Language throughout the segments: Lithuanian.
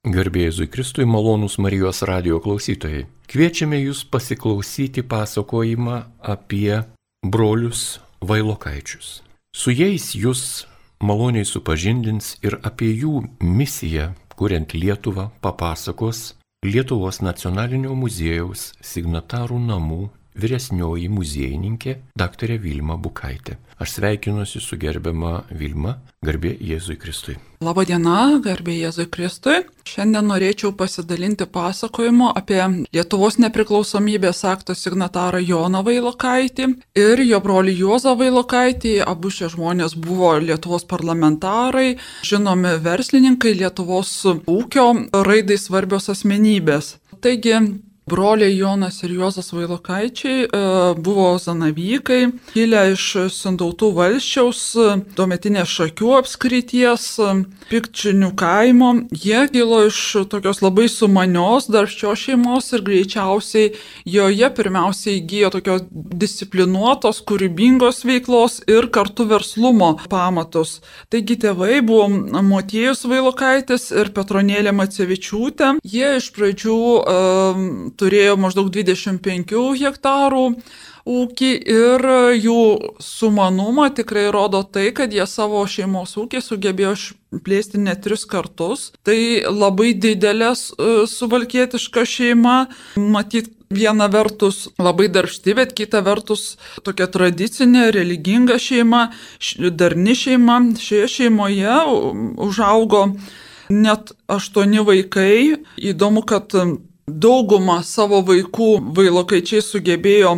Garbėjai Jėzui Kristui malonūs Marijos radio klausytojai. Kviečiame jūs pasiklausyti pasakojimą apie brolius Vailokaičius. Su jais jūs maloniai supažindins ir apie jų misiją, kuriant Lietuvą, papasakos Lietuvos nacionalinio muziejaus signatarų namų vyresnioji muziejininkė dr. Vilma Bukaitė. Aš sveikinuosi su gerbiama Vilma, garbė Jėzui Kristui. Labadiena, garbė Jėzui Kristui. Šiandien norėčiau pasidalinti pasakojimu apie Lietuvos nepriklausomybės akto signatarą Joną Vailokaitį ir jo brolį Juozą Vailokaitį. Abu šie žmonės buvo Lietuvos parlamentarai, žinomi verslininkai, Lietuvos ūkio raidai svarbios asmenybės. Taigi broliai Jonas ir Juozas Vailokaičiai e, buvo zanavykai, kilę iš Sandautų valščiaus, tuometinės šakių apskrities, pikčinių kaimo. Jie kilo iš tokios labai sumanios, darbščios šeimos ir greičiausiai joje pirmiausiai įgyjo tokios disciplinuotos, kūrybingos veiklos ir kartu verslumo pamatus. Taigi tėvai buvo Motiejus Vailokaitis ir Petronėlė Macevičiūtė. Jie iš pradžių um, turėjo maždaug 25 hektarų ūkį ir jų sumanumą tikrai rodo tai, kad jie savo šeimos ūkį sugebėjo plėsti net tris kartus. Tai labai didelė suvalkietiška šeima, matyt, viena vertus labai darbšti, bet kita vertus tokia tradicinė, religinga šeima, darni šeima. Šioje šeimoje užaugo net aštuoni vaikai. Įdomu, kad daugumą savo vaikų vailokaičiai sugebėjo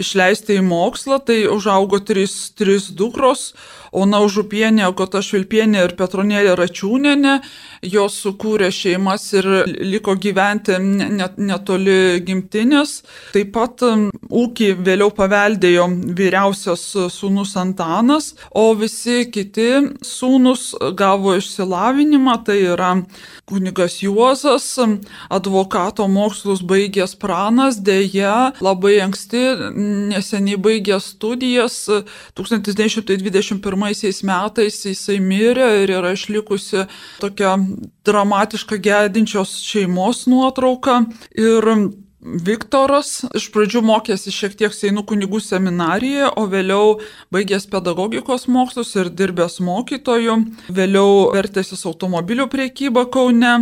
išleisti į mokslą, tai užaugo trys, trys dukros, Ona Užupienė, Agota Švilpienė ir Petronėlė Račiūnenė. Jos sukūrė šeimas ir liko gyventi net, netoli gimtinės. Taip pat ūkį vėliau paveldėjo vyriausias sūnus Antanas, o visi kiti sūnus gavo išsilavinimą, tai yra kunigas Juozas, advokato mokslus baigęs pranas, dėja labai anksti, neseniai baigęs studijas 1921 metais jisai mirė ir yra išlikusi tokia dramatiška gedinčios šeimos nuotrauka. Ir Viktoras iš pradžių mokėsi šiek tiek Seinų kunigų seminarijoje, o vėliau baigęs pedagogikos mokslus ir dirbęs mokytoju, vėliau vertėsis automobilių priekybą Kaune.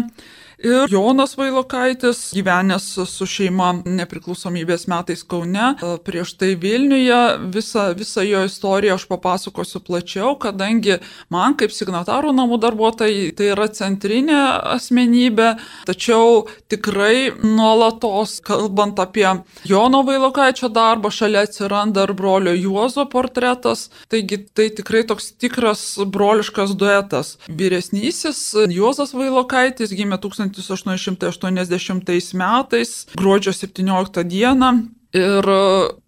Ir Jonas Vailokaitis, gyvenęs su šeima nepriklausomybės metais Kaune, prieš tai Vilniuje, visą, visą jo istoriją aš papasakosiu plačiau, kadangi man kaip signatarų namų darbuotojai tai yra centrinė asmenybė, tačiau tikrai nuolatos, kalbant apie Jono Vailokaičio darbą, šalia atsiranda ir brolio Juozo portretas, taigi tai tikrai toks tikras broliškas duetas. Vyresnysis Juozas Vailokaitis gimė 1000 1880 metais, gruodžio 17 dieną. Ir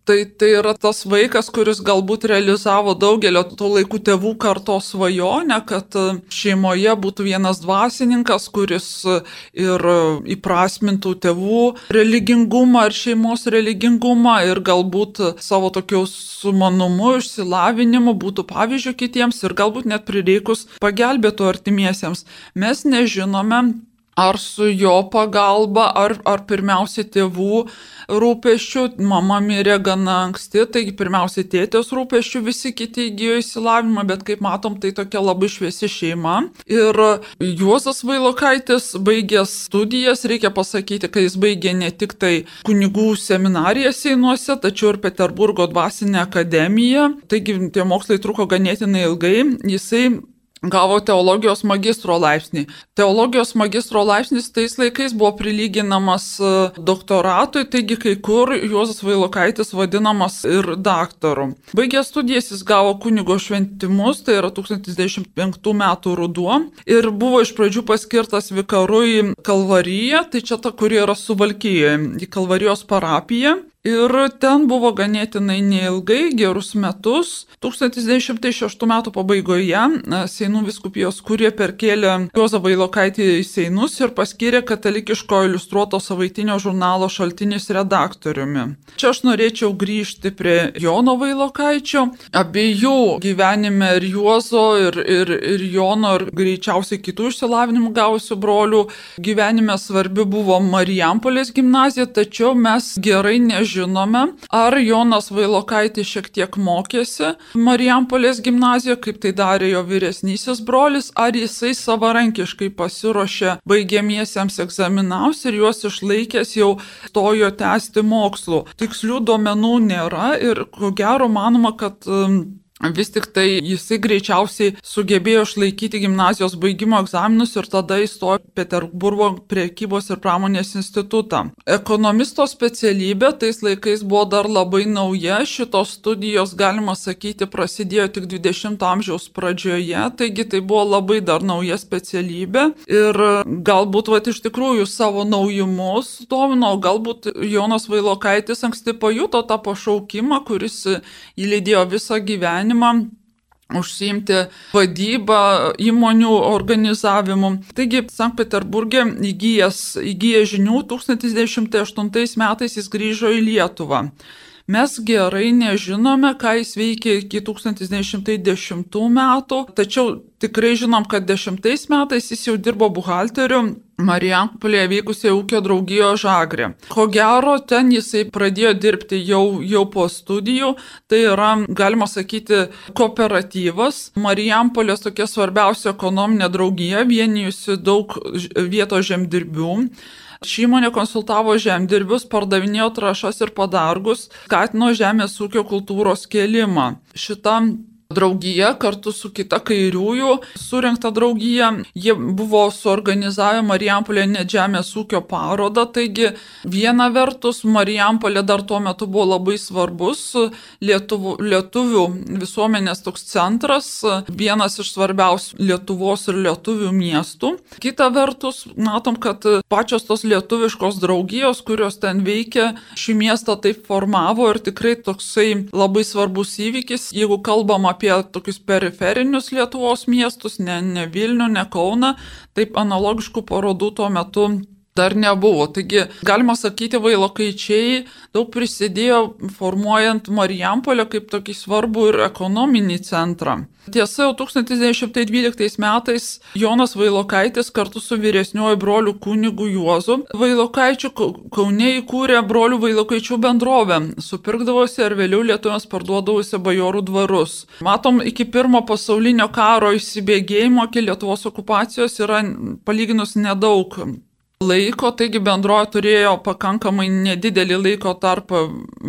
tai, tai yra tas vaikas, kuris galbūt realizavo daugelio tų laikų tėvų kartos svajonę, kad šeimoje būtų vienas dvasininkas, kuris ir įprasmintų tėvų religingumą ir šeimos religingumą ir galbūt savo tokiu sumanumu, išsilavinimu būtų pavyzdžių kitiems ir galbūt net prireikus pagelbėtų artimiesiems. Mes nežinome, ar su jo pagalba, ar, ar pirmiausia tėvų rūpeščių. Mama mirė gana anksti, taigi pirmiausia tėtės rūpeščių, visi kiti įgyjo įsilavinimą, bet kaip matom, tai tokia labai šviesi šeima. Ir Juozas Vailokaitis baigęs studijas, reikia pasakyti, kad jis baigė ne tik tai kunigų seminariją Seinuose, tačiau ir Peterburgo dvasinę akademiją. Taigi tie mokslai truko ganėtinai ilgai. Jisai gavo teologijos magistro laipsnį. Teologijos magistro laipsnis tais laikais buvo prilyginamas e, doktoratui, taigi kai kur Juozas Vailokaitis vadinamas ir daktaru. Baigęs studijas jis gavo kunigo šventimus, tai yra 1095 metų ruduo, ir buvo iš pradžių paskirtas vikaru į Kalvariją, tai čia ta, kuri yra suvalkyje, į Kalvarijos parapiją. Ir ten buvo ganėtinai neilgai, gerus metus. 1906 m. pabaigoje Seinų viskupijos kurie perkėlė Juozą Vailokaitį į Seinus ir paskyrė katalikiško iliustruoto savaitinio žurnalo šaltinis redaktoriumi. Čia aš norėčiau grįžti prie Jono Vailokaičio. Abiejų gyvenime ir Juozo, ir, ir, ir Jono, ir greičiausiai kitų išsilavinimų gavusių brolių gyvenime svarbi buvo Marijampolės gimnazija, tačiau mes gerai nežinome nežinome, ar Jonas Vailokaitis šiek tiek mokėsi Marijampolės gimnazijoje, kaip tai darė jo vyresnysis brolis, ar jisai savarankiškai pasiruošė baigiamiesiems egzaminams ir juos išlaikęs jau stojo tęsti mokslų. Tikslių duomenų nėra ir ko gero manoma, kad um, Vis tik tai jisai greičiausiai sugebėjo išlaikyti gimnazijos baigimo egzaminus ir tada įstojo Peterburgo priekybos ir pramonės institutą. Ekonomisto specialybė tais laikais buvo dar labai nauja, šitos studijos, galima sakyti, prasidėjo tik 20-ojo amžiaus pradžioje, taigi tai buvo labai dar nauja specialybė ir galbūt vat, iš tikrųjų savo naujumus domino, galbūt Jonas Vailokaitis anksti pajuto tą pašaukimą, kuris įlydėjo visą gyvenimą gyvenimą užsiimti vadybą, įmonių organizavimu. Taigi, Sankt Peterburgė įgyjęs, įgyjęs žinių 1908 metais jis grįžo į Lietuvą. Mes gerai nežinome, ką jis veikė iki 1910 metų, tačiau tikrai žinom, kad 10 metais jis jau dirbo buhalteriu Marijampolėje vykusioje ūkio draugijo žagrė. Ko gero, ten jisai pradėjo dirbti jau, jau po studijų, tai yra, galima sakyti, kooperatyvas. Marijampolės tokia svarbiausia ekonominė draugija, vienijusi daug vietos žemdirbių. Ši įmonė konsultavo žemdirbius, pardavinėjo trašas ir padargus, skatino žemės ūkio kultūros kėlimą. Šita draugija kartu su kita kairiųjų surinkta draugija. Jie buvo suorganizavę Marijampolė net žemės ūkio parodą, taigi viena vertus Marijampolė dar tuo metu buvo labai svarbus lietuvių, lietuvių visuomenės toks centras, vienas iš svarbiausių Lietuvos ir lietuvių miestų. Kita vertus, matom, kad pačios tos lietuviškos draugijos, kurios ten veikia, šį miestą taip formavo ir tikrai toksai labai svarbus įvykis, jeigu kalbam apie tokius periferinius Lietuvos miestus, ne, ne Vilnių, ne Kauną, taip analogiškų parodų tuo metu dar nebuvo. Taigi, galima sakyti, vailokaičiai daug prisidėjo formuojant Marijampolę kaip tokį svarbų ir ekonominį centrą. Tiesa, jau 1912 metais Jonas Vailokaitis kartu su vyresniuoju broliu kunigu Juozu Vailokaičiu Kaune įkūrė brolių Vailokaičių bendrovę, supirkdavosi ir vėliau lietuviams parduodavosi bajorų dvarus. Matom, iki pirmo pasaulinio karo įsibėgėjimo, iki Lietuvos okupacijos yra palyginus nedaug laiko, taigi bendroje turėjo pakankamai nedidelį laiko tarpą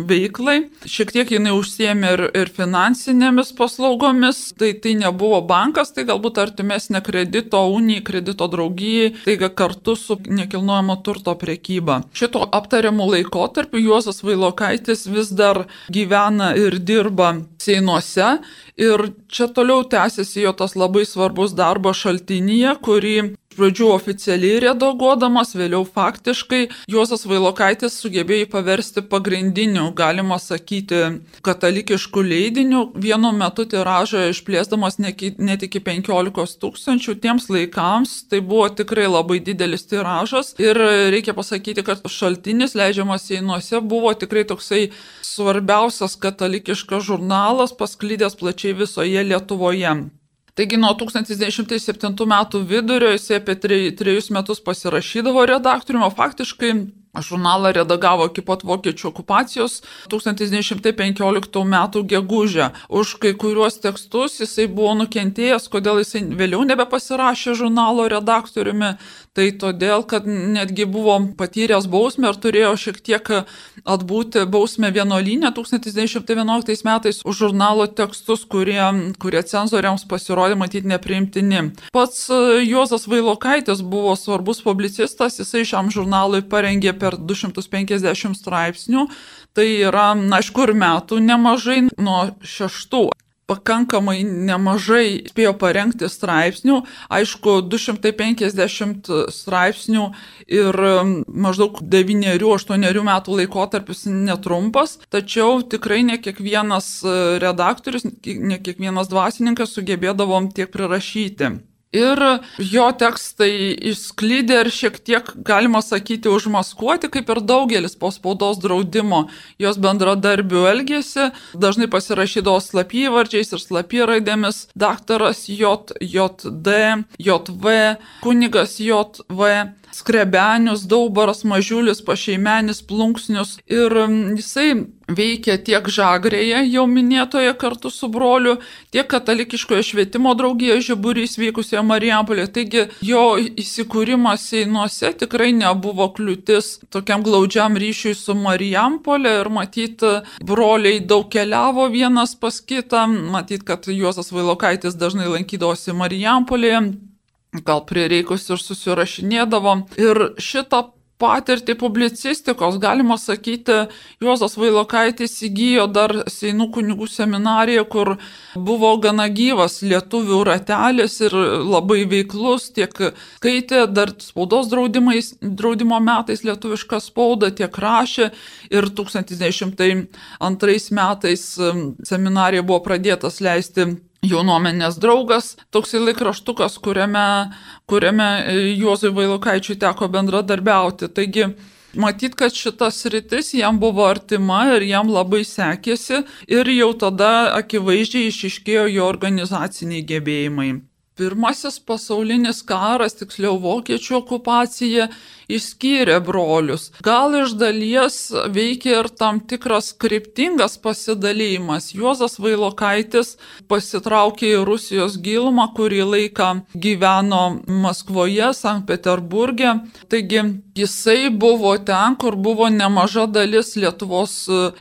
veiklai. Šiek tiek jinai užsiemė ir, ir finansinėmis paslaugomis, tai tai nebuvo bankas, tai galbūt artimesnė kredito unijai, kredito draugijai, taiga kartu su nekilnojamo turto priekyba. Šito aptariamų laikotarpiu Juozas Vailokaitis vis dar gyvena ir dirba Seinuose ir čia toliau tęsiasi jo tas labai svarbus darbas šaltinyje, kurį pradžių oficialiai redaguodamas, vėliau faktiškai Juozas Vailokaitis sugebėjo paversti pagrindiniu, galima sakyti, katalikiškų leidinių, vienu metu tiražą išplėsdamas net iki 15 tūkstančių tiems laikams, tai buvo tikrai labai didelis tiražas ir reikia pasakyti, kad šaltinis leidžiamas Seinuose buvo tikrai toksai svarbiausias katalikiškas žurnalas, pasklydęs plačiai visoje Lietuvoje. Taigi nuo 1907 metų vidurio jisai apie trejus metus pasirašydavo redaktoriumi, faktiškai Žurnalą redagavo iki pat vokiečių okupacijos 1915 m. gegužę. Už kai kuriuos tekstus jisai buvo nukentėjęs, kodėl jisai vėliau nebepasirašė žurnalo redaktoriumi. Tai todėl, kad netgi buvo patyręs bausmę ir turėjo šiek tiek atbūti bausmę vienolinę 1911 metais už žurnalo tekstus, kurie, kurie cenzoriams pasirodė matyti nepriimtini. Pats Juozas Vailokaitis buvo svarbus publicistas, jisai šiam žurnalui parengė per 250 straipsnių, tai yra, na, aišku, ir metų nemažai nuo šeštų pakankamai nemažai spėjo parengti straipsnių, aišku, 250 straipsnių ir maždaug 9-8 metų laikotarpis netrumpas, tačiau tikrai ne kiekvienas redaktorius, ne kiekvienas dvasininkas sugebėdavom tiek prirašyti. Ir jo tekstai išsklydė ir šiek tiek, galima sakyti, užmaskuoti, kaip ir daugelis po spaudos draudimo jos bendradarbių elgėsi. Dažnai pasirašydavo slapyvardžiais ir slapyraidėmis daktaras J, JD, JV, kunigas JV skrebenius, daubaras, mažiulis, pašeimenis, plunksnius. Ir jisai veikia tiek žagrėje, jau minėtoje kartu su broliu, tiek katalikiškoje švietimo draugijoje žiburys vykusioje Marijampolėje. Taigi jo įsikūrimas Seinuose tikrai nebuvo kliūtis tokiam glaudžiam ryšiui su Marijampolė. Ir matyt, broliai daug keliavo vienas pas kitą, matyt, kad Juozas Vailokaitis dažnai lankydavosi Marijampolėje gal prireikus ir susirašinėdavom. Ir šitą patirtį publicistikos, galima sakyti, Juozas Vailokaitis įgyjo dar Seinų kunigų seminariją, kur buvo gana gyvas lietuvių ratelis ir labai veiklus, tiek skaitė dar spaudos draudimo metais lietuvišką spaudą, tiek rašė ir 1902 metais seminarija buvo pradėtas leisti jaunuomenės draugas, toksai laikraštukas, kuriame, kuriame e, Juozui Vailokaičiui teko bendradarbiauti. Taigi, matyt, kad šitas rytis jam buvo artima ir jam labai sekėsi ir jau tada akivaizdžiai išiškėjo jo organizaciniai gebėjimai. Pirmasis pasaulinis karas, tiksliau vokiečių okupacija, išskyrė brolius. Gal iš dalies veikia ir tam tikras kryptingas pasidalymas. Juozas Vailokaitis pasitraukė į Rusijos gilumą, kurį laiką gyveno Maskvoje, Sankt Peterburgė. Taigi jisai buvo ten, kur buvo nemaža dalis Lietuvos,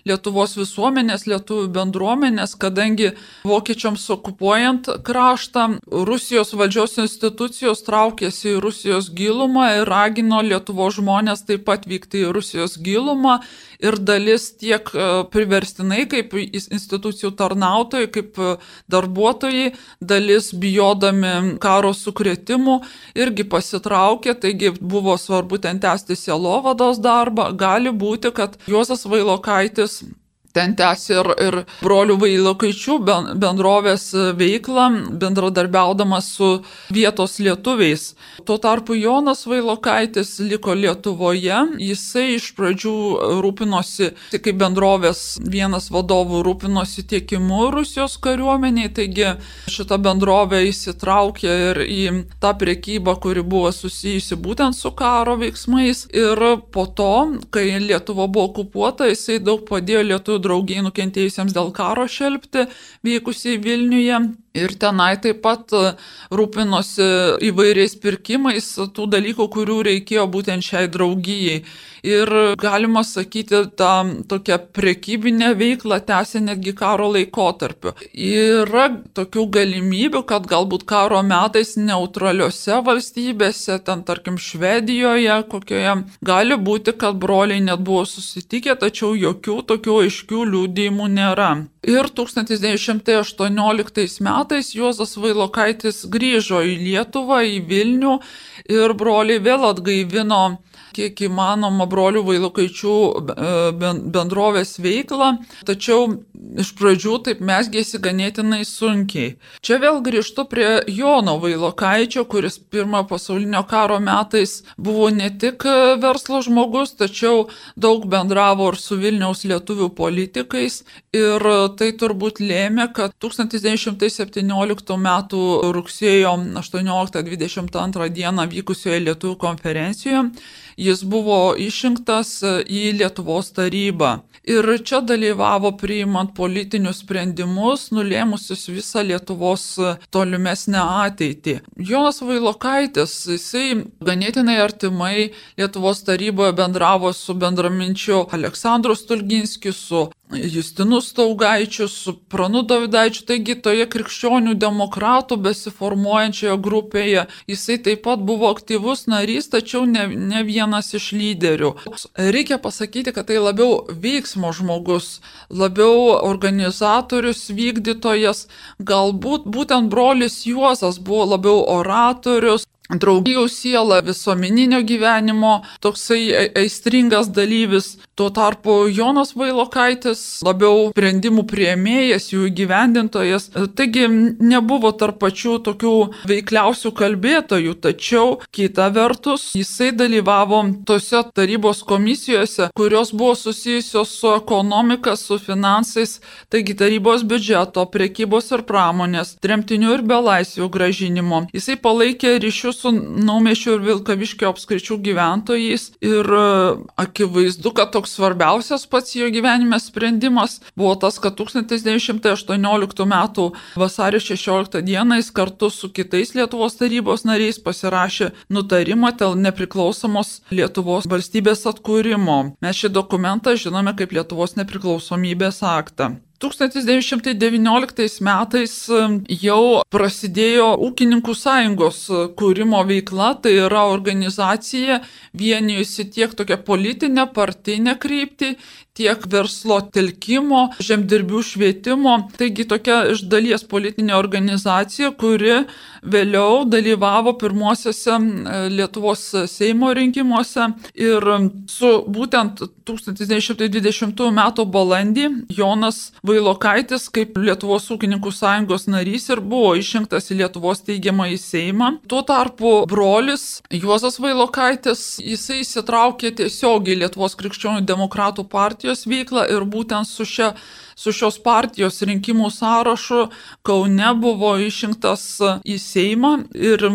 Lietuvos visuomenės, lietuvių bendruomenės, kadangi vokiečiams okupuojant kraštą, Rusijos valdžios institucijos traukėsi į Rusijos gilumą ir ragino Lietuvos Lietuvos žmonės taip pat vykti į Rusijos gilumą ir dalis tiek e, priverstinai kaip institucijų tarnautojai, kaip e, darbuotojai, dalis bijodami karo sukretimų irgi pasitraukė, taigi buvo svarbu ten tęsti sielovados darbą. Gali būti, kad Juozas Vailokaitis ten tęsė ir, ir brolių Vailokaičių bendrovės veiklą, bendradarbiaudamas su vietos lietuviais. Tuo tarpu Jonas Vailokaitis liko Lietuvoje, jisai iš pradžių rūpinosi, kaip bendrovės vienas vadovų rūpinosi tiekimu Rusijos kariuomeniai, taigi šita bendrovė įsitraukė ir į tą priekybą, kuri buvo susijusi būtent su karo veiksmais. Ir po to, kai Lietuva buvo okupuota, jisai daug padėjo lietuvių draugijai nukentėjusiems dėl karo šelbti, vykusiai Vilniuje. Ir tenai taip pat e, rūpinosi įvairiais pirkimais tų dalykų, kurių reikėjo būtent šiai draugijai. Ir galima sakyti, tą tokią prekybinę veiklą tęsė netgi karo laikotarpiu. Yra tokių galimybių, kad galbūt karo metais neutraliuose valstybėse, ten tarkim Švedijoje, kokioje, gali būti, kad broliai net buvo susitikę, tačiau jokių tokių aiškių liūdėjimų nėra. Ir 1918 metais Juozas Vailokaitis grįžo į Lietuvą, į Vilnių ir broliai vėl atgaivino kiek įmanoma brolių Vailokaičių e, bendrovės veiklą, tačiau iš pradžių taip mesgėsi ganėtinai sunkiai. Čia vėl grįžtu prie Jono Vailokaičio, kuris pirmojo pasaulinio karo metais buvo ne tik verslo žmogus, tačiau daug bendravo ir su Vilniaus lietuvių politikais ir tai turbūt lėmė, kad 1917 m. rugsėjo 18-22 d. vykusioje lietuvių konferencijoje jis buvo išrinktas e, į Lietuvos tarybą. Ir čia dalyvavo priimant politinius sprendimus, nulėmusius visą Lietuvos e, tolimesnę ateitį. Jonas Vailokaitis, jisai ganėtinai artimai Lietuvos taryboje bendravo su bendraminčiu Aleksandru Stulginskiu, su Justinu Staugaičiu, su Pranu Davidaičiu, taigi toje krikščionių demokratų besiformuojančioje grupėje jisai taip pat buvo aktyvus narys, tačiau ne, ne vienas iš lyderių. Reikia pasakyti, kad tai labiau veiksmo žmogus, labiau organizatorius, vykdytojas, galbūt būtent brolis Juozas buvo labiau oratorius, draugijų siela, visuomeninio gyvenimo, toksai aistringas dalyvis. Tuo tarpu Jonas Vailokaitis labiau sprendimų prieimėjas, jų įgyvendintojas. Taigi nebuvo tarp pačių tokių veikliausių kalbėtojų, tačiau kita vertus jisai dalyvavo tose tarybos komisijose, kurios buvo susijusios su ekonomika, su finansais, taigi tarybos biudžeto, priekybos ir pramonės, tremtinių ir belaisvių gražinimo. Jisai palaikė ryšius su Naumėšių ir Vilkaviškio apskričių gyventojais ir e, akivaizdu, kad toks svarbiausias pats jo gyvenime sprendimas buvo tas, kad 1918 m. vasario 16 d. jis kartu su kitais Lietuvos tarybos nariais pasirašė nutarimą dėl nepriklausomos Lietuvos valstybės atkūrimo. Mes šį dokumentą žinome kaip Lietuvos nepriklausomybės aktą. 1919 metais jau prasidėjo ūkininkų sąjungos uh, kūrimo veikla, tai yra organizacija vienijusi tiek tokią politinę, partinę kryptį, tiek verslo telkimo, žemdirbių švietimo. Taigi tokia iš dalies politinė organizacija, kuri vėliau dalyvavo pirmosiose Lietuvos Seimo rinkimuose ir su būtent 1920 m. balandį Jonas Vailokaitis kaip Lietuvos ūkininkų sąjungos narys ir buvo išrinktas į Lietuvos teigiamą į Seimą. Tuo tarpu brolis Juozas Vailokaitis, jisai įsitraukė tiesiogiai Lietuvos krikščionių demokratų partijos partijos veiklą ir būtent su, šia, su šios partijos rinkimų sąrašu Kaune buvo išrinktas į Seimą ir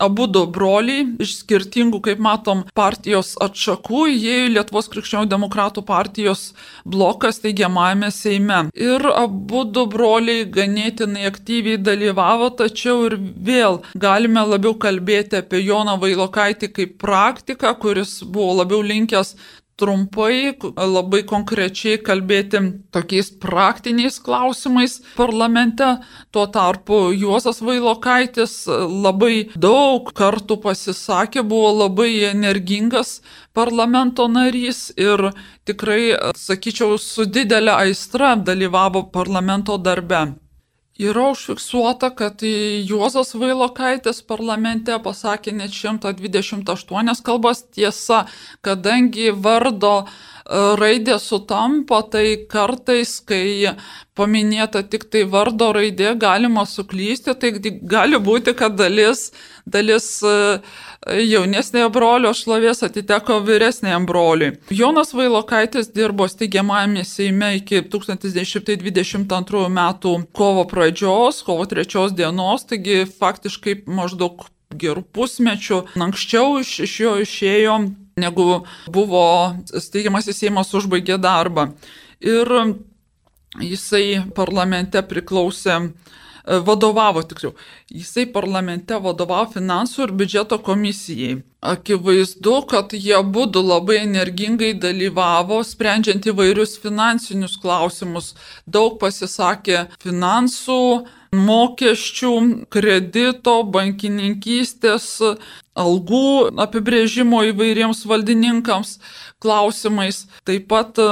abu du broliai iš skirtingų, kaip matom, partijos atšakų į Lietuvos krikščionių demokratų partijos blokas teigiamajame Seime. Ir abu du broliai ganėtinai aktyviai dalyvavo, tačiau ir vėl galime labiau kalbėti apie Joną Vailokaitį kaip praktiką, kuris buvo labiau linkęs trumpai, labai konkrečiai kalbėti tokiais praktiniais klausimais parlamente. Tuo tarpu Juozas Vailokaitis labai daug kartų pasisakė, buvo labai energingas parlamento narys ir tikrai, sakyčiau, su didelė aistra dalyvavo parlamento darbe. Yra užfiksuota, kad Juozas Vailokaitis parlamente pasakė net 128 kalbas. Tiesa, kadangi vardo e, raidė sutampa, tai kartais, kai paminėta tik tai vardo raidė, galima suklysti, tai gali būti, kad dalis, dalis uh, jaunesnėjo brolio šlovės atiteko vyresnėjam broliui. Jonas Vailokaitis dirbo steigiamajame Seime iki 1922 m. kovo pradžios, kovo 3 dienos, taigi faktiškai maždaug gerų pusmečių anksčiau iš, iš jo išėjo, negu buvo steigiamasis Seimas užbaigė darbą. Ir jisai parlamente priklausė vadovavo tiksliau. Jisai parlamente vadovavo finansų ir biudžeto komisijai. Akivaizdu, kad jie būdu labai energingai dalyvavo, sprendžiant įvairius finansinius klausimus. Daug pasisakė finansų, mokesčių, kredito, bankininkystės, algų apibrėžimo įvairiems valdininkams klausimais, taip pat e,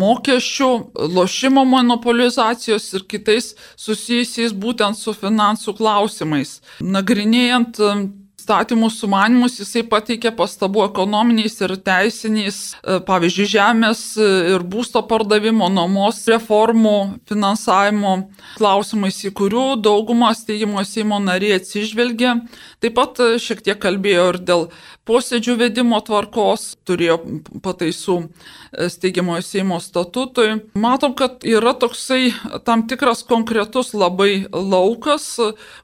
mokesčių, lošimo monopolizacijos ir kitais susijusiais būtent su finansų klausimais. Nagrinėjant e, įstatymų sumanimus jisai pateikė pastabų ekonominiais ir teisiniais, e, pavyzdžiui, žemės ir būsto pardavimo, nuomos reformų, finansavimo klausimais, į kurių daugumą steigimo Seimo nariai atsižvelgė. Taip pat šiek tiek kalbėjo ir dėl posėdžių vedimo tvarkos, turėjo pataisų e, steigiamojo Seimo statutui. Matom, kad yra toksai tam tikras konkretus labai laukas,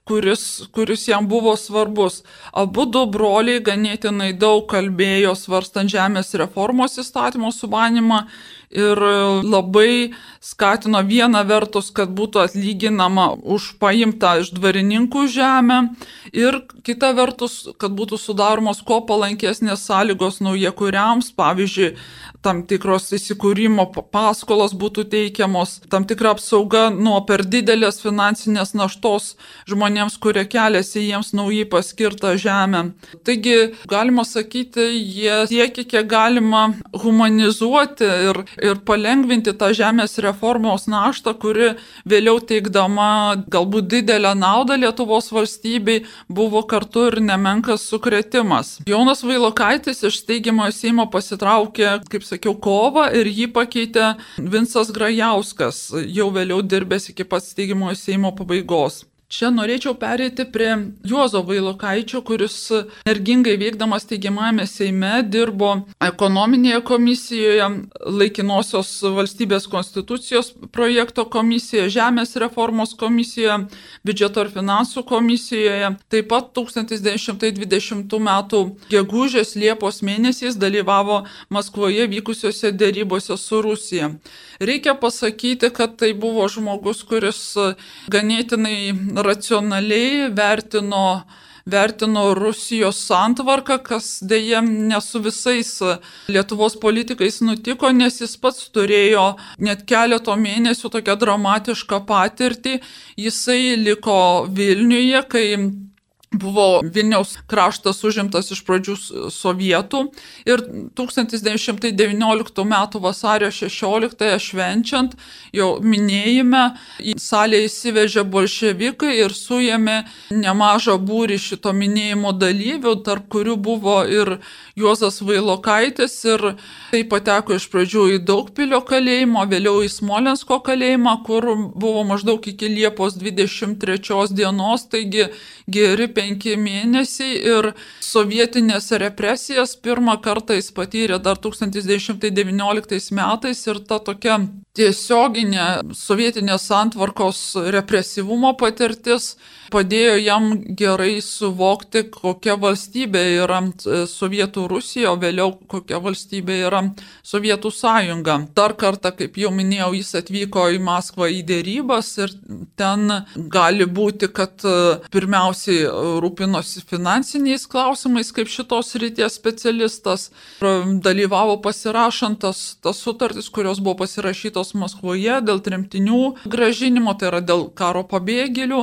kuris, kuris jam buvo svarbus. Abu du broliai ganėtinai daug kalbėjo svarstant žemės reformos įstatymo subanimą ir labai skatino vieną vertus, kad būtų atlyginama už paimtą iš dvarininkų žemę ir kita vertus, kad būtų sudaromos kuo palankesnės sąlygos naujakuriams, pavyzdžiui, tam tikros įsikūrimo paskolos būtų teikiamos, tam tikra apsauga nuo per didelės finansinės naštos žmonėms, kurie keliasi jiems naujai paskirtą žemę. Taigi, galima sakyti, jie siekia kiek galima humanizuoti ir, ir palengvinti tą žemės reformos naštą, kuri vėliau teikdama galbūt didelę naudą Lietuvos valstybei buvo kartu ir nemenkas sukretimas. Jonas Vailokaitis iš steigiamojo Seimo pasitraukė, kaip sakiau, kovą ir jį pakeitė Vinsas Grajauskas, jau vėliau dirbęs iki pat steigimojo Seimo pabaigos. Čia norėčiau perėti prie Juozo Vailokaičio, kuris energingai veikdamas teigiamame Seime dirbo ekonominėje komisijoje, laikinosios valstybės konstitucijos projekto komisijoje, žemės reformos komisijoje, biudžeto ir finansų komisijoje. Taip pat 1920 m. gegužės Liepos mėnesiais dalyvavo Maskvoje vykusiuose dėrybose su Rusija. Reikia pasakyti, kad tai buvo žmogus, kuris ganėtinai racionaliai vertino, vertino Rusijos santvarką, kas dėje ne su visais Lietuvos politikais nutiko, nes jis pats turėjo net keleto mėnesių tokią dramatišką patirtį. Jisai liko Vilniuje, kai buvo Vilniaus kraštas užimtas iš pradžių sovietų ir 1919 m. vasario 16 švenčiant, jau minėjime, į salę įsivežė bolševikai ir suėmė nemažą būrį šito minėjimo dalyvių, tarp kurių buvo ir Juozas Vailokaitis ir tai pateko iš pradžių į Daugpilio kalėjimą, vėliau į Smolensko kalėjimą, kur buvo maždaug iki Liepos 23 dienos, taigi geri penki mėnesiai ir sovietinės represijas pirmą kartą jis patyrė dar 1919 metais ir ta tokia tiesioginė sovietinės santvarkos represyvumo patirtis padėjo jam gerai suvokti, kokia valstybė yra Sovietų Rusija, o vėliau kokia valstybė yra Sovietų sąjunga. Dar kartą, kaip jau minėjau, jis atvyko į Maskvą į dėrybas ir ten gali būti, kad pirmiausiai rūpinosi finansiniais klausimais kaip šitos ryties specialistas, dalyvavo pasirašant tas, tas sutartis, kurios buvo pasirašytos Maskvoje dėl tremtinių gražinimo, tai yra dėl karo pabėgėlių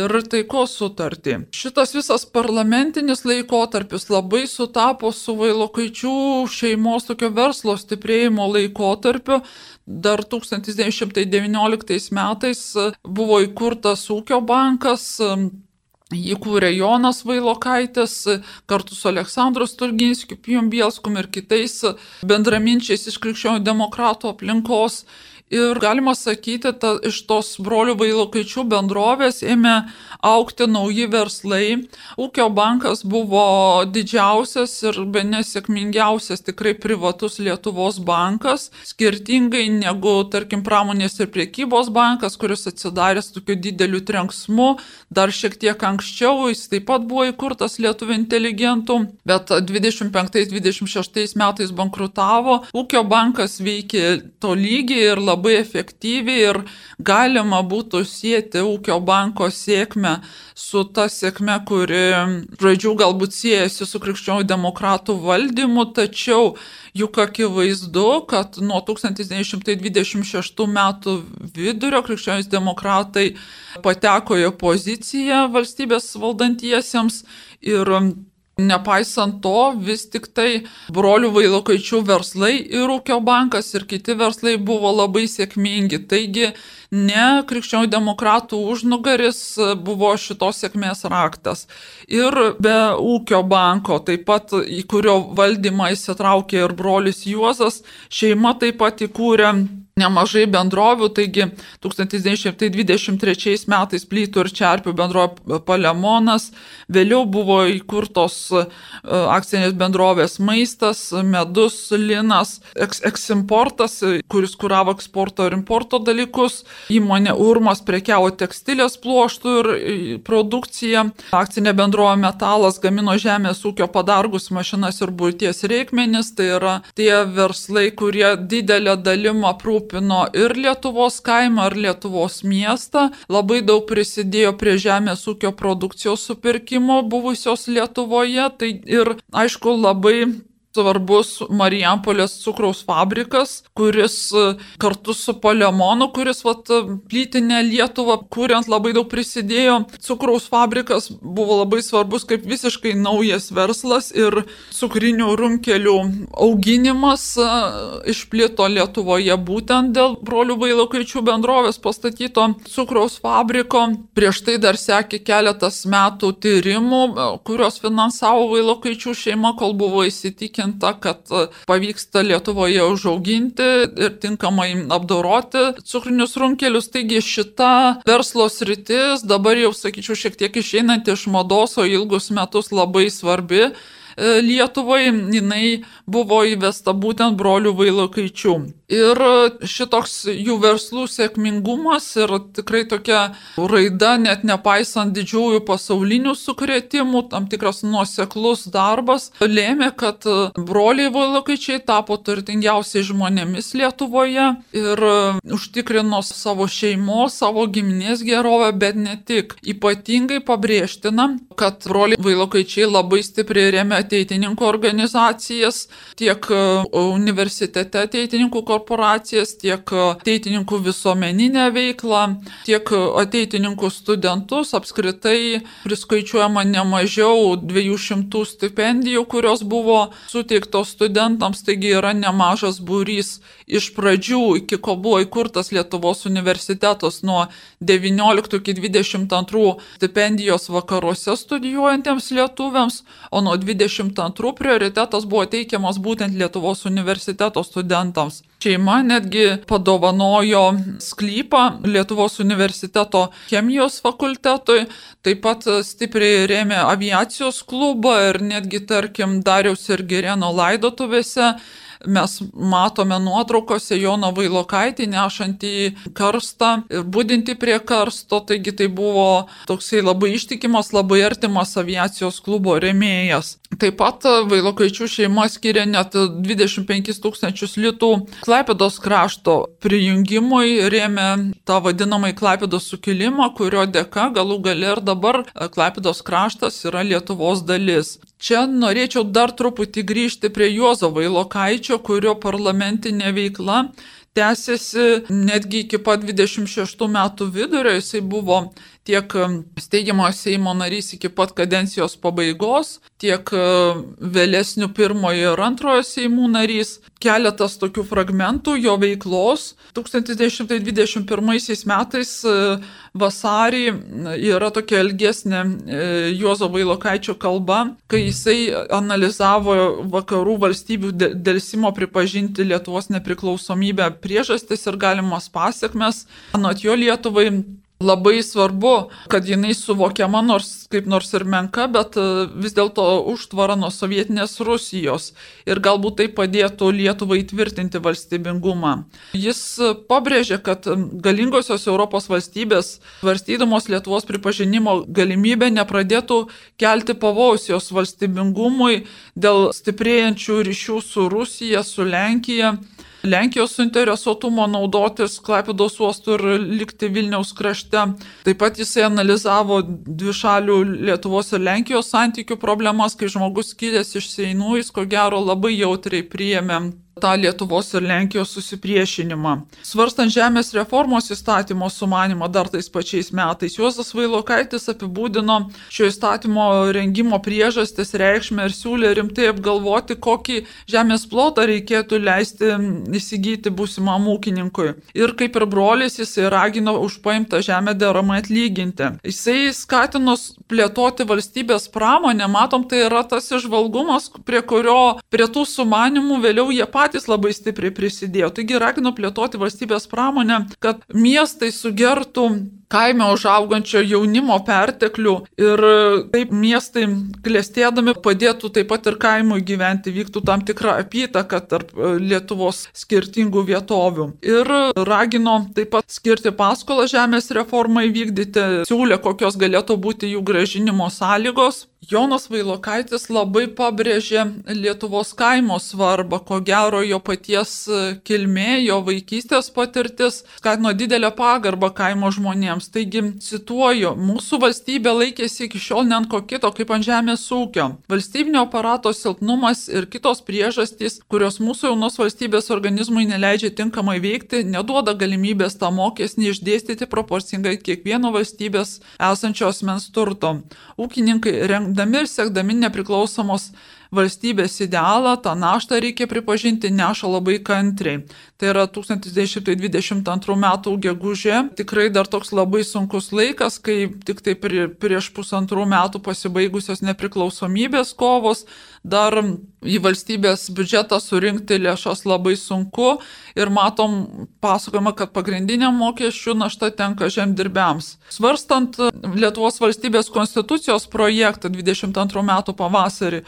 ir taikos sutartį. Šitas visas parlamentinis laikotarpis labai sutapo su Vailokaičių šeimos tokio verslo stiprėjimo laikotarpiu. Dar 1919 metais buvo įkurtas ūkio bankas, Jį kūrė Jonas Vailokaitis kartu su Aleksandru Sturginskiu, Pijom Bielskum ir kitais bendraminčiais iš krikščionių demokratų aplinkos. Ir galima sakyti, ta, iš tos brolių vailokaičių bendrovės ėmė aukti nauji verslai. Ūkio bankas buvo didžiausias ir be nesėkmingiausias tikrai privatus Lietuvos bankas, skirtingai negu, tarkim, pramonės ir priekybos bankas, kuris atsidaręs tokiu dideliu trenksmu, dar šiek tiek anksčiau, jis taip pat buvo įkurtas lietuvių inteligentų, bet 25-26 metais bankrutavo. Ūkio bankas veikė to lygiai ir labai labai efektyviai ir galima būtų sieti ūkio banko sėkmę su ta sėkme, kuri pradžių galbūt siejasi su krikščionių demokratų valdymu, tačiau juk akivaizdu, kad nuo 1926 metų vidurio krikščionys demokratai pateko į opoziciją valstybės valdantiesiems ir Nepaisant to, vis tik tai brolių vailokaičių verslai ir ūkio bankas ir kiti verslai buvo labai sėkmingi. Taigi ne krikščionių demokratų užnugaris buvo šitos sėkmės raktas. Ir be ūkio banko, taip pat į kurio valdymą įsitraukė ir brolis Juozas, šeima taip pat įkūrė nemažai bendrovių, taigi 1923 metais plytų ir čerpių bendrovė Palemonas, vėliau buvo įkurtos e, akcinės bendrovės maistas, medus, linas, eks eksimportas, kuris kuravo eksporto ir importo dalykus, įmonė Urmas prekiavo tekstilės pluoštų ir e, produkciją, akcinė bendrovė metalas gamino žemės ūkio padargus mašinas ir būties reikmenis, tai yra tie verslai, kurie didelę dalim aprūpino ir Lietuvos kaimą, ir Lietuvos miestą, labai daug prisidėjo prie žemės ūkio produkcijos supirkimo buvusios Lietuvoje, tai ir aišku labai svarbus Marijampolės cukraus fabrikas, kuris e, kartu su Paleomonu, kuris vat, plytinę Lietuvą kuriant labai daug prisidėjo. Cukraus fabrikas buvo labai svarbus kaip visiškai naujas verslas ir cukrinių runkelių auginimas e, išplito Lietuvoje būtent dėl brolių vailokaičių bendrovės pastatyto cukraus fabriko. Prieš tai dar sekė keletas metų tyrimų, e, kurios finansavo vailokaičių šeima, kol buvo įsitikinti įsitikinta, kad e, pavyksta Lietuvoje užauginti ir tinkamai apdoroti cukrinius runkelius. Taigi šita verslo sritis dabar jau, sakyčiau, šiek tiek išeinanti iš mados, o ilgus metus labai svarbi. E, Lietuvai jinai buvo įvesta būtent brolių vailokaičių. Ir šitoks jų verslų sėkmingumas ir tikrai tokia raida, net nepaisant didžiųjų pasaulinių sukretimų, tam tikras nuoseklus darbas, lėmė, kad broliai Vailokaičiai tapo turtingiausiai žmonėmis Lietuvoje ir užtikrino savo šeimos, savo giminės gerovę, bet ne tik. Ypatingai pabrėžtina, kad broliai Vailokaičiai labai stipriai remia ateitininkų organizacijas, tiek universitete ateitininkų korporacijas, tiek ateitininkų visuomeninę veiklą, tiek ateitininkų studentus. Apskritai priskaičiuojama ne mažiau 200 stipendijų, kurios buvo suteiktos studentams, taigi yra nemažas būrys iš pradžių, iki ko buvo įkurtas Lietuvos universitetas nuo 19 iki 22 stipendijos vakaruose studijuojantiems lietuviams, o nuo 22 prioritetas buvo teikiamas būtent Lietuvos universiteto studentams. Šeima netgi padovanojo sklypą Lietuvos universiteto chemijos fakultetui, taip pat stipriai rėmė aviacijos klubą ir netgi, tarkim, Dariaus ir Gereno laidotuvėse mes matome nuotraukose Joną Vailokaitį nešantį karstą ir būdinti prie karsto, taigi tai buvo toksai labai ištikimas, labai artimas aviacijos klubo remėjas. Taip pat Vailokaičių šeima skiria net 25 tūkstančius litų Klaipėdos krašto prijungimui, rėmė tą vadinamąjį Klaipėdos sukilimą, kurio dėka galų gale ir dabar Klaipėdos kraštas yra Lietuvos dalis. Čia norėčiau dar truputį grįžti prie Juozo Vailokaičio, kurio parlamentinė veikla tęsiasi netgi iki pat 26 metų vidurio. Jisai buvo tiek steigiamojo Seimo narys iki pat kadencijos pabaigos, tiek vėlesnių pirmojo ir antrojo Seimų narys. Keletas tokių fragmentų jo veiklos. 1921 metais vasarį yra tokia ilgesnė Juozo Vailokaičio kalba, kai jisai analizavo vakarų valstybių dėlsimo pripažinti Lietuvos nepriklausomybę priežastis ir galimas pasiekmes. Anot jo Lietuvai labai svarbu, kad jinai suvokiama nors kaip nors ir menka, bet e, vis dėlto užtvara nuo sovietinės Rusijos ir galbūt tai padėtų Lietuvai įtvirtinti valstybingumą. Jis pabrėžė, kad galingosios Europos valstybės, varstydamos Lietuvos pripažinimo galimybę, nepradėtų kelti pavojus jos valstybingumui dėl stiprėjančių ryšių su Rusija, su Lenkija Lenkijos suinteresuotumo naudotis Klaipėdos uostu ir likti Vilniaus krašte. Taip pat jisai analizavo dvišalių Lietuvos ir Lenkijos santykių problemas, kai žmogus kilęs iš Seinų, jis ko gero labai jautriai priėmė tą Lietuvos ir Lenkijos susipriešinimą. Svarstant žemės reformos įstatymo sumanimą dar tais pačiais metais, Juozas Vailokaitis apibūdino šio įstatymo rengimo priežastis, reikšmę ir siūlė rimtai apgalvoti, kokį žemės plotą reikėtų leisti įsigyti būsimam ūkininkui. Ir kaip ir brolis, jisai ragino už paimtą žemę deramai atlyginti. Jisai skatino plėtoti valstybės pramonę, matom, tai yra tas išvalgumas, prie kurio, prie tų sumanimų vėliau jie patys patys labai stipriai prisidėjo. Taigi ragino plėtoti valstybės pramonę, kad miestai sugertų kaime užaugančio jaunimo perteklių ir taip miestai klėstėdami padėtų taip pat ir kaimui gyventi, vyktų tam tikra apytaka tarp Lietuvos skirtingų vietovių. Ir ragino taip pat skirti paskolą žemės reformai vykdyti, siūlė, kokios galėtų būti jų gražinimo sąlygos. Jonas Vailokaitis labai pabrėžė Lietuvos kaimo svarbą, ko gero jo paties kilmė, jo vaikystės patirtis skatino didelę pagarbą kaimo žmonėms. Taigi, cituoju, mūsų valstybė laikėsi iki šiol ne ant ko kito kaip ant žemės ūkio. Valstybinio aparato silpnumas ir kitos priežastys, kurios mūsų jaunos valstybės organizmui neleidžia tinkamai veikti, neduoda galimybės tą mokesnį išdėstyti proporcingai kiekvieno valstybės esančio asmens turto. Ūkininkai reng remdami ir siekdami nepriklausomos valstybės idealą, tą naštą reikia pripažinti, neša labai kantriai. Tai yra 1922 m. gegužė, tikrai dar toks labai sunkus laikas, kai tik tai prieš pusantrų metų pasibaigusios nepriklausomybės kovos, dar į valstybės biudžetą surinkti lėšas labai sunku ir matom pasakojama, kad pagrindiniam mokesčių našta tenka žemdirbiams. Svarstant Lietuvos valstybės konstitucijos projektą 22 metų pavasarį,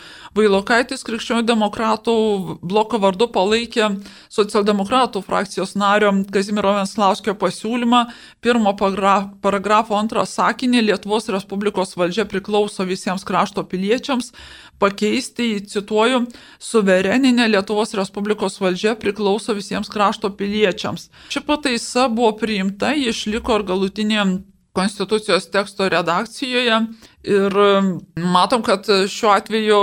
Vailokaitis krikščionių demokratų bloko vardu palaikė socialdemokratų frakcijos nario Kazimiero Venslauskio pasiūlymą pirmo paragrafo antrą sakinį Lietuvos Respublikos valdžia priklauso visiems krašto piliečiams pakeisti į, cituoju, suvereninė Lietuvos Respublikos valdžia priklauso visiems krašto piliečiams. Ši pataisa buvo priimta, išliko ir galutinė konstitucijos teksto redakcijoje ir matom, kad šiuo atveju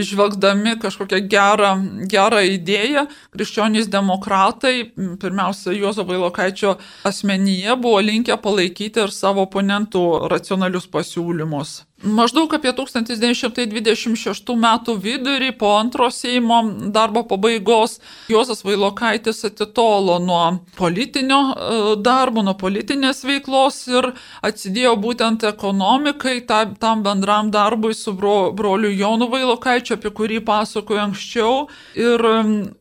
išvelgdami kažkokią gerą, gerą idėją, krikščionys demokratai, pirmiausia, Juozo Vailokaičio asmenyje buvo linkę palaikyti ir savo oponentų racionalius pasiūlymus. Maždaug apie 1926 metų vidurį po antro Seimo darbo pabaigos Jozas Vailokaitis atitolo nuo politinio e, darbo, nuo politinės veiklos ir atsidėjo būtent ekonomikai, tam bendram darbui su bro, broliu Jonu Vailokaičiu, apie kurį pasakoju anksčiau. Ir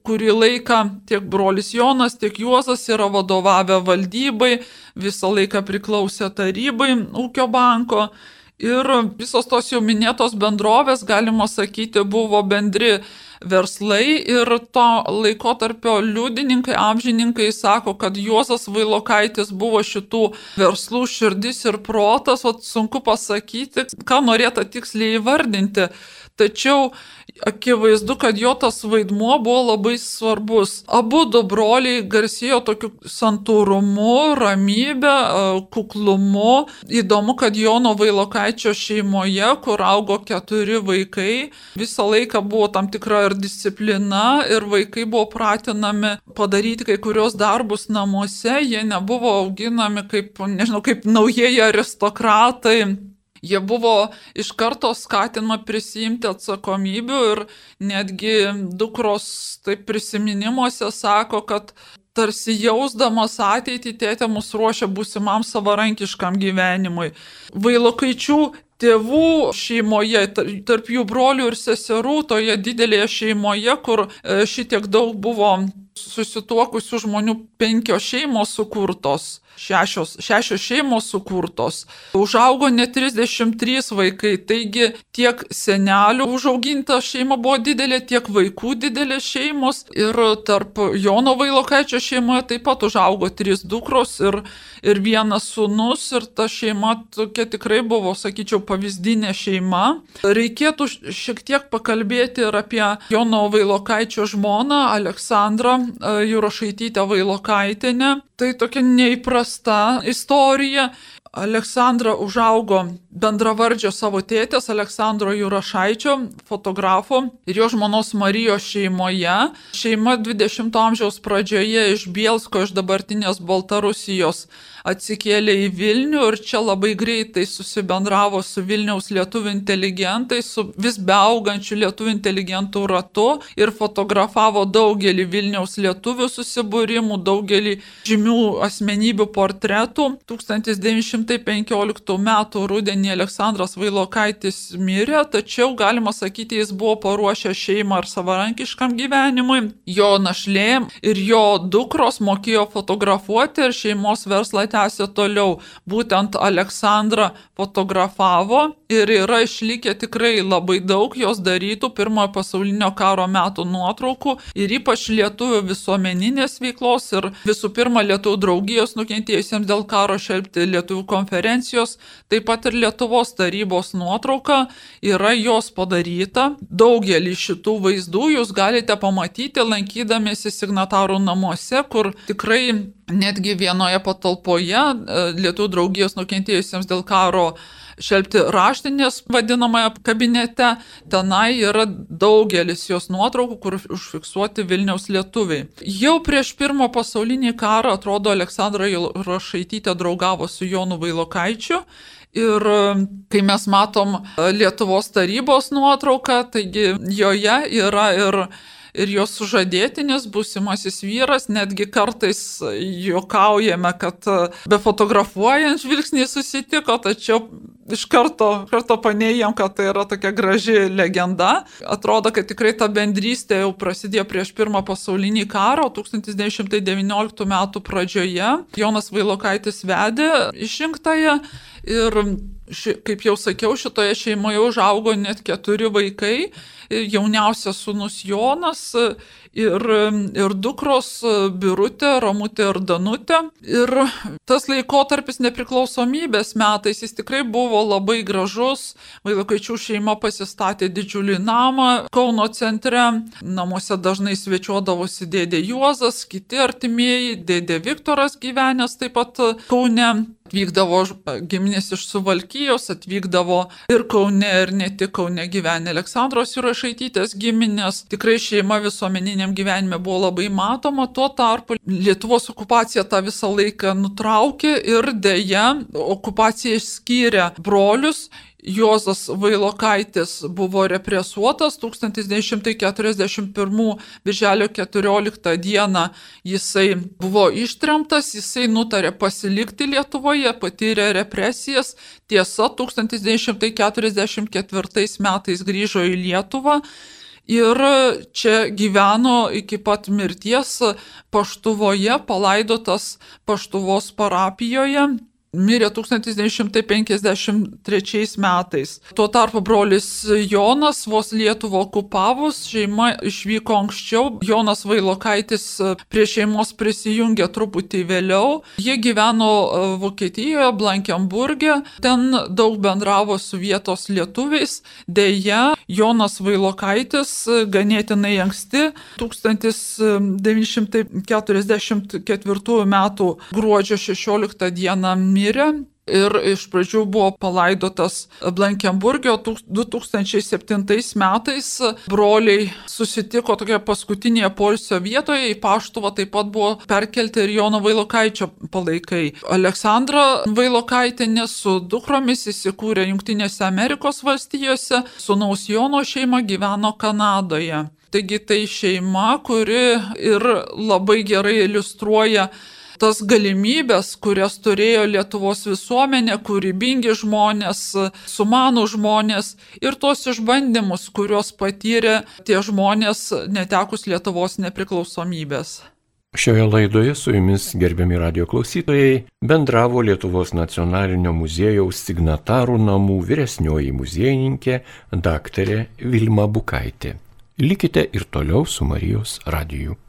kurį laiką tiek brolis Jonas, tiek Juozas yra vadovavę valdybai, visą laiką priklausė tarybai ūkio banko. Ir visos tos jau minėtos bendrovės, galima sakyti, buvo bendri verslai ir to laikotarpio liudininkai, amžininkai sako, kad Juozas Vailokaitis buvo šitų verslų širdis ir protas, o sunku pasakyti, ką norėtų tiksliai įvardinti. Tačiau akivaizdu, kad jo tas vaidmuo buvo labai svarbus. Abu du broliai garsėjo tokiu santūrumu, ramybė, kuklumu. Įdomu, kad Jono Vailokaičio šeimoje, kur augo keturi vaikai, visą laiką buvo tam tikra ir disciplina ir vaikai buvo pratinami padaryti kai kurios darbus namuose, jie nebuvo auginami kaip, nežinau, kaip naujieji aristokratai Jie buvo iš karto skatinama prisijimti atsakomybių ir netgi dukros taip prisiminimuose sako, kad tarsi jausdamas ateitį tėtė mus ruošia būsimam savarankiškam gyvenimui. Vailokaičių tėvų šeimoje, tarp jų brolių ir seserų, toje didelėje šeimoje, kur e, šitiek daug buvo susituokusių žmonių penkios šeimos sukurtos šešios, šešios šeimos sukurtos. Užaugo net 33 vaikai, taigi tiek senelių užauginta šeima buvo didelė, tiek vaikų didelės šeimos. Ir tarp Jono Vailokaičio šeimoje taip pat užaugo trys dukros ir, ir vienas sunus. Ir ta šeima tokia tikrai buvo, sakyčiau, pavyzdinė šeima. Reikėtų šiek tiek pakalbėti ir apie Jono Vailokaičio žmoną Aleksandrą e, Jurašaitytę Vailokaitinę. Tai tokia neįprasta esta história Aleksandra užaugo bendravardžio savo tėtės Aleksandro Jurašaičio, fotografo ir jo žmonos Marijos šeimoje. Šeima 20-ojo amžiaus pradžioje iš Bielsko, iš dabartinės Baltarusijos atsikėlė į Vilnių ir čia labai greitai susibendravo su Vilniaus lietuvių inteligentais, su vis beaugančiu lietuvių inteligentų ratu ir fotografavo daugelį Vilniaus lietuvių susibūrimų, daugelį žymių asmenybių portretų. 1900 1915 m. rudenį Aleksandras Vailokaitis mirė, tačiau galima sakyti, jis buvo paruošęs šeimą ar savarankiškam gyvenimui. Jo našlė ir jo dukros mokėjo fotografuoti ir šeimos verslą tęsė toliau. Būtent Aleksandra fotografavo ir yra išlikę tikrai labai daug jos darytų pirmojo pasaulinio karo metų nuotraukų ir ypač lietuvių visuomeninės veiklos ir visų pirma lietuvių draugijos nukentėjusiems dėl karo šelbti lietuvių konferencijos, taip pat ir Lietuvos tarybos nuotrauka yra jos padaryta. Daugelį šitų vaizdų jūs galite pamatyti lankydamėsi signatarų namuose, kur tikrai netgi vienoje patalpoje e, Lietuvų draugijos nukentėjusiems dėl karo šelbti raštinės vadinamąją kabinete, tenai yra daugelis jos nuotraukų, kur užfiksuoti Vilniaus lietuviai. Jau prieš pirmo pasaulinį karą, atrodo, Aleksandra Rašaitytė draugavo su Jonu Vailokaičiu Ir kai mes matom Lietuvos tarybos nuotrauką, taigi joje yra ir ir jos sužadėtinis, būsimasis vyras, netgi kartais juokaujame, kad e, be fotografuojant žvilgsniai susitiko, tačiau iš karto, karto panėjom, kad tai yra tokia graži legenda. Atrodo, kad tikrai ta bendrystė jau prasidėjo prieš pirmą pasaulinį karą, 1919 m. pradžioje. Jonas Vailokaitis vedė išrinktąją ir ši, kaip jau sakiau, šitoje šeimoje užaugo net keturi vaikai jauniausias sunus Jonas ir, ir dukros Birutė, Ramutė ir Danutė. Ir tas laikotarpis nepriklausomybės metais jis tikrai buvo labai gražus. Vailokaičių šeima pasistatė didžiulį namą Kauno centre. Namuose dažnai svečiuodavosi dėdė Juozas, kiti artimieji, dėdė Viktoras gyvenęs taip pat Kaune atvykdavo giminės iš Suvalkyjos, atvykdavo ir Kaune, ir ne tik Kaune gyvenę Aleksandros Jurašaitytės giminės. Tikrai šeima visuomeniniam gyvenime buvo labai matoma, tuo tarpu Lietuvos okupacija tą visą laiką nutraukė ir dėja okupacija išskyrė brolius Juozas Vailokaitis buvo represuotas 1941 birželio 14 dieną jisai buvo ištremtas, jisai nutarė pasilikti Lietuvoje, patyrė represijas, tiesa 1944 metais grįžo į Lietuvą. Ir čia gyveno iki pat mirties paštuvoje, palaidotas paštuvos parapijoje mirė 1953 metais. Tuo tarpu brolis Jonas vos Lietuvą okupavus, šeima išvyko anksčiau, Jonas Vailokaitis prie šeimos prisijungė truputį vėliau. Jie gyveno e, Vokietijoje, Blankenburgė, ten daug bendravo su vietos lietuviais. Deja, Jonas Vailokaitis ganėtinai anksti, 1944 m. gruodžio 16 d mirė ir iš pradžių buvo palaidotas Blankenburgė, o 2007 metais broliai susitiko tokioje paskutinėje polsio vietoje, į Paštuvą taip pat buvo perkelti ir Jono Vailokaičio palaikai. Aleksandra Vailokaitinė su dukromis įsikūrė Junktinėse Amerikos valstijose, sunaus Jono šeima gyveno Kanadoje. Taigi tai šeima, kuri ir labai gerai iliustruoja tas galimybės, kurias turėjo Lietuvos visuomenė, kūrybingi žmonės, sumanų žmonės ir tos išbandymus, kuriuos patyrė tie žmonės netekus Lietuvos nepriklausomybės. Šioje laidoje su jumis gerbiami radio klausytojai bendravo Lietuvos nacionalinio muziejaus signatarų namų vyresnioji muziejininkė daktarė Vilma Bukaitė. Likite ir toliau su Marijos radiju.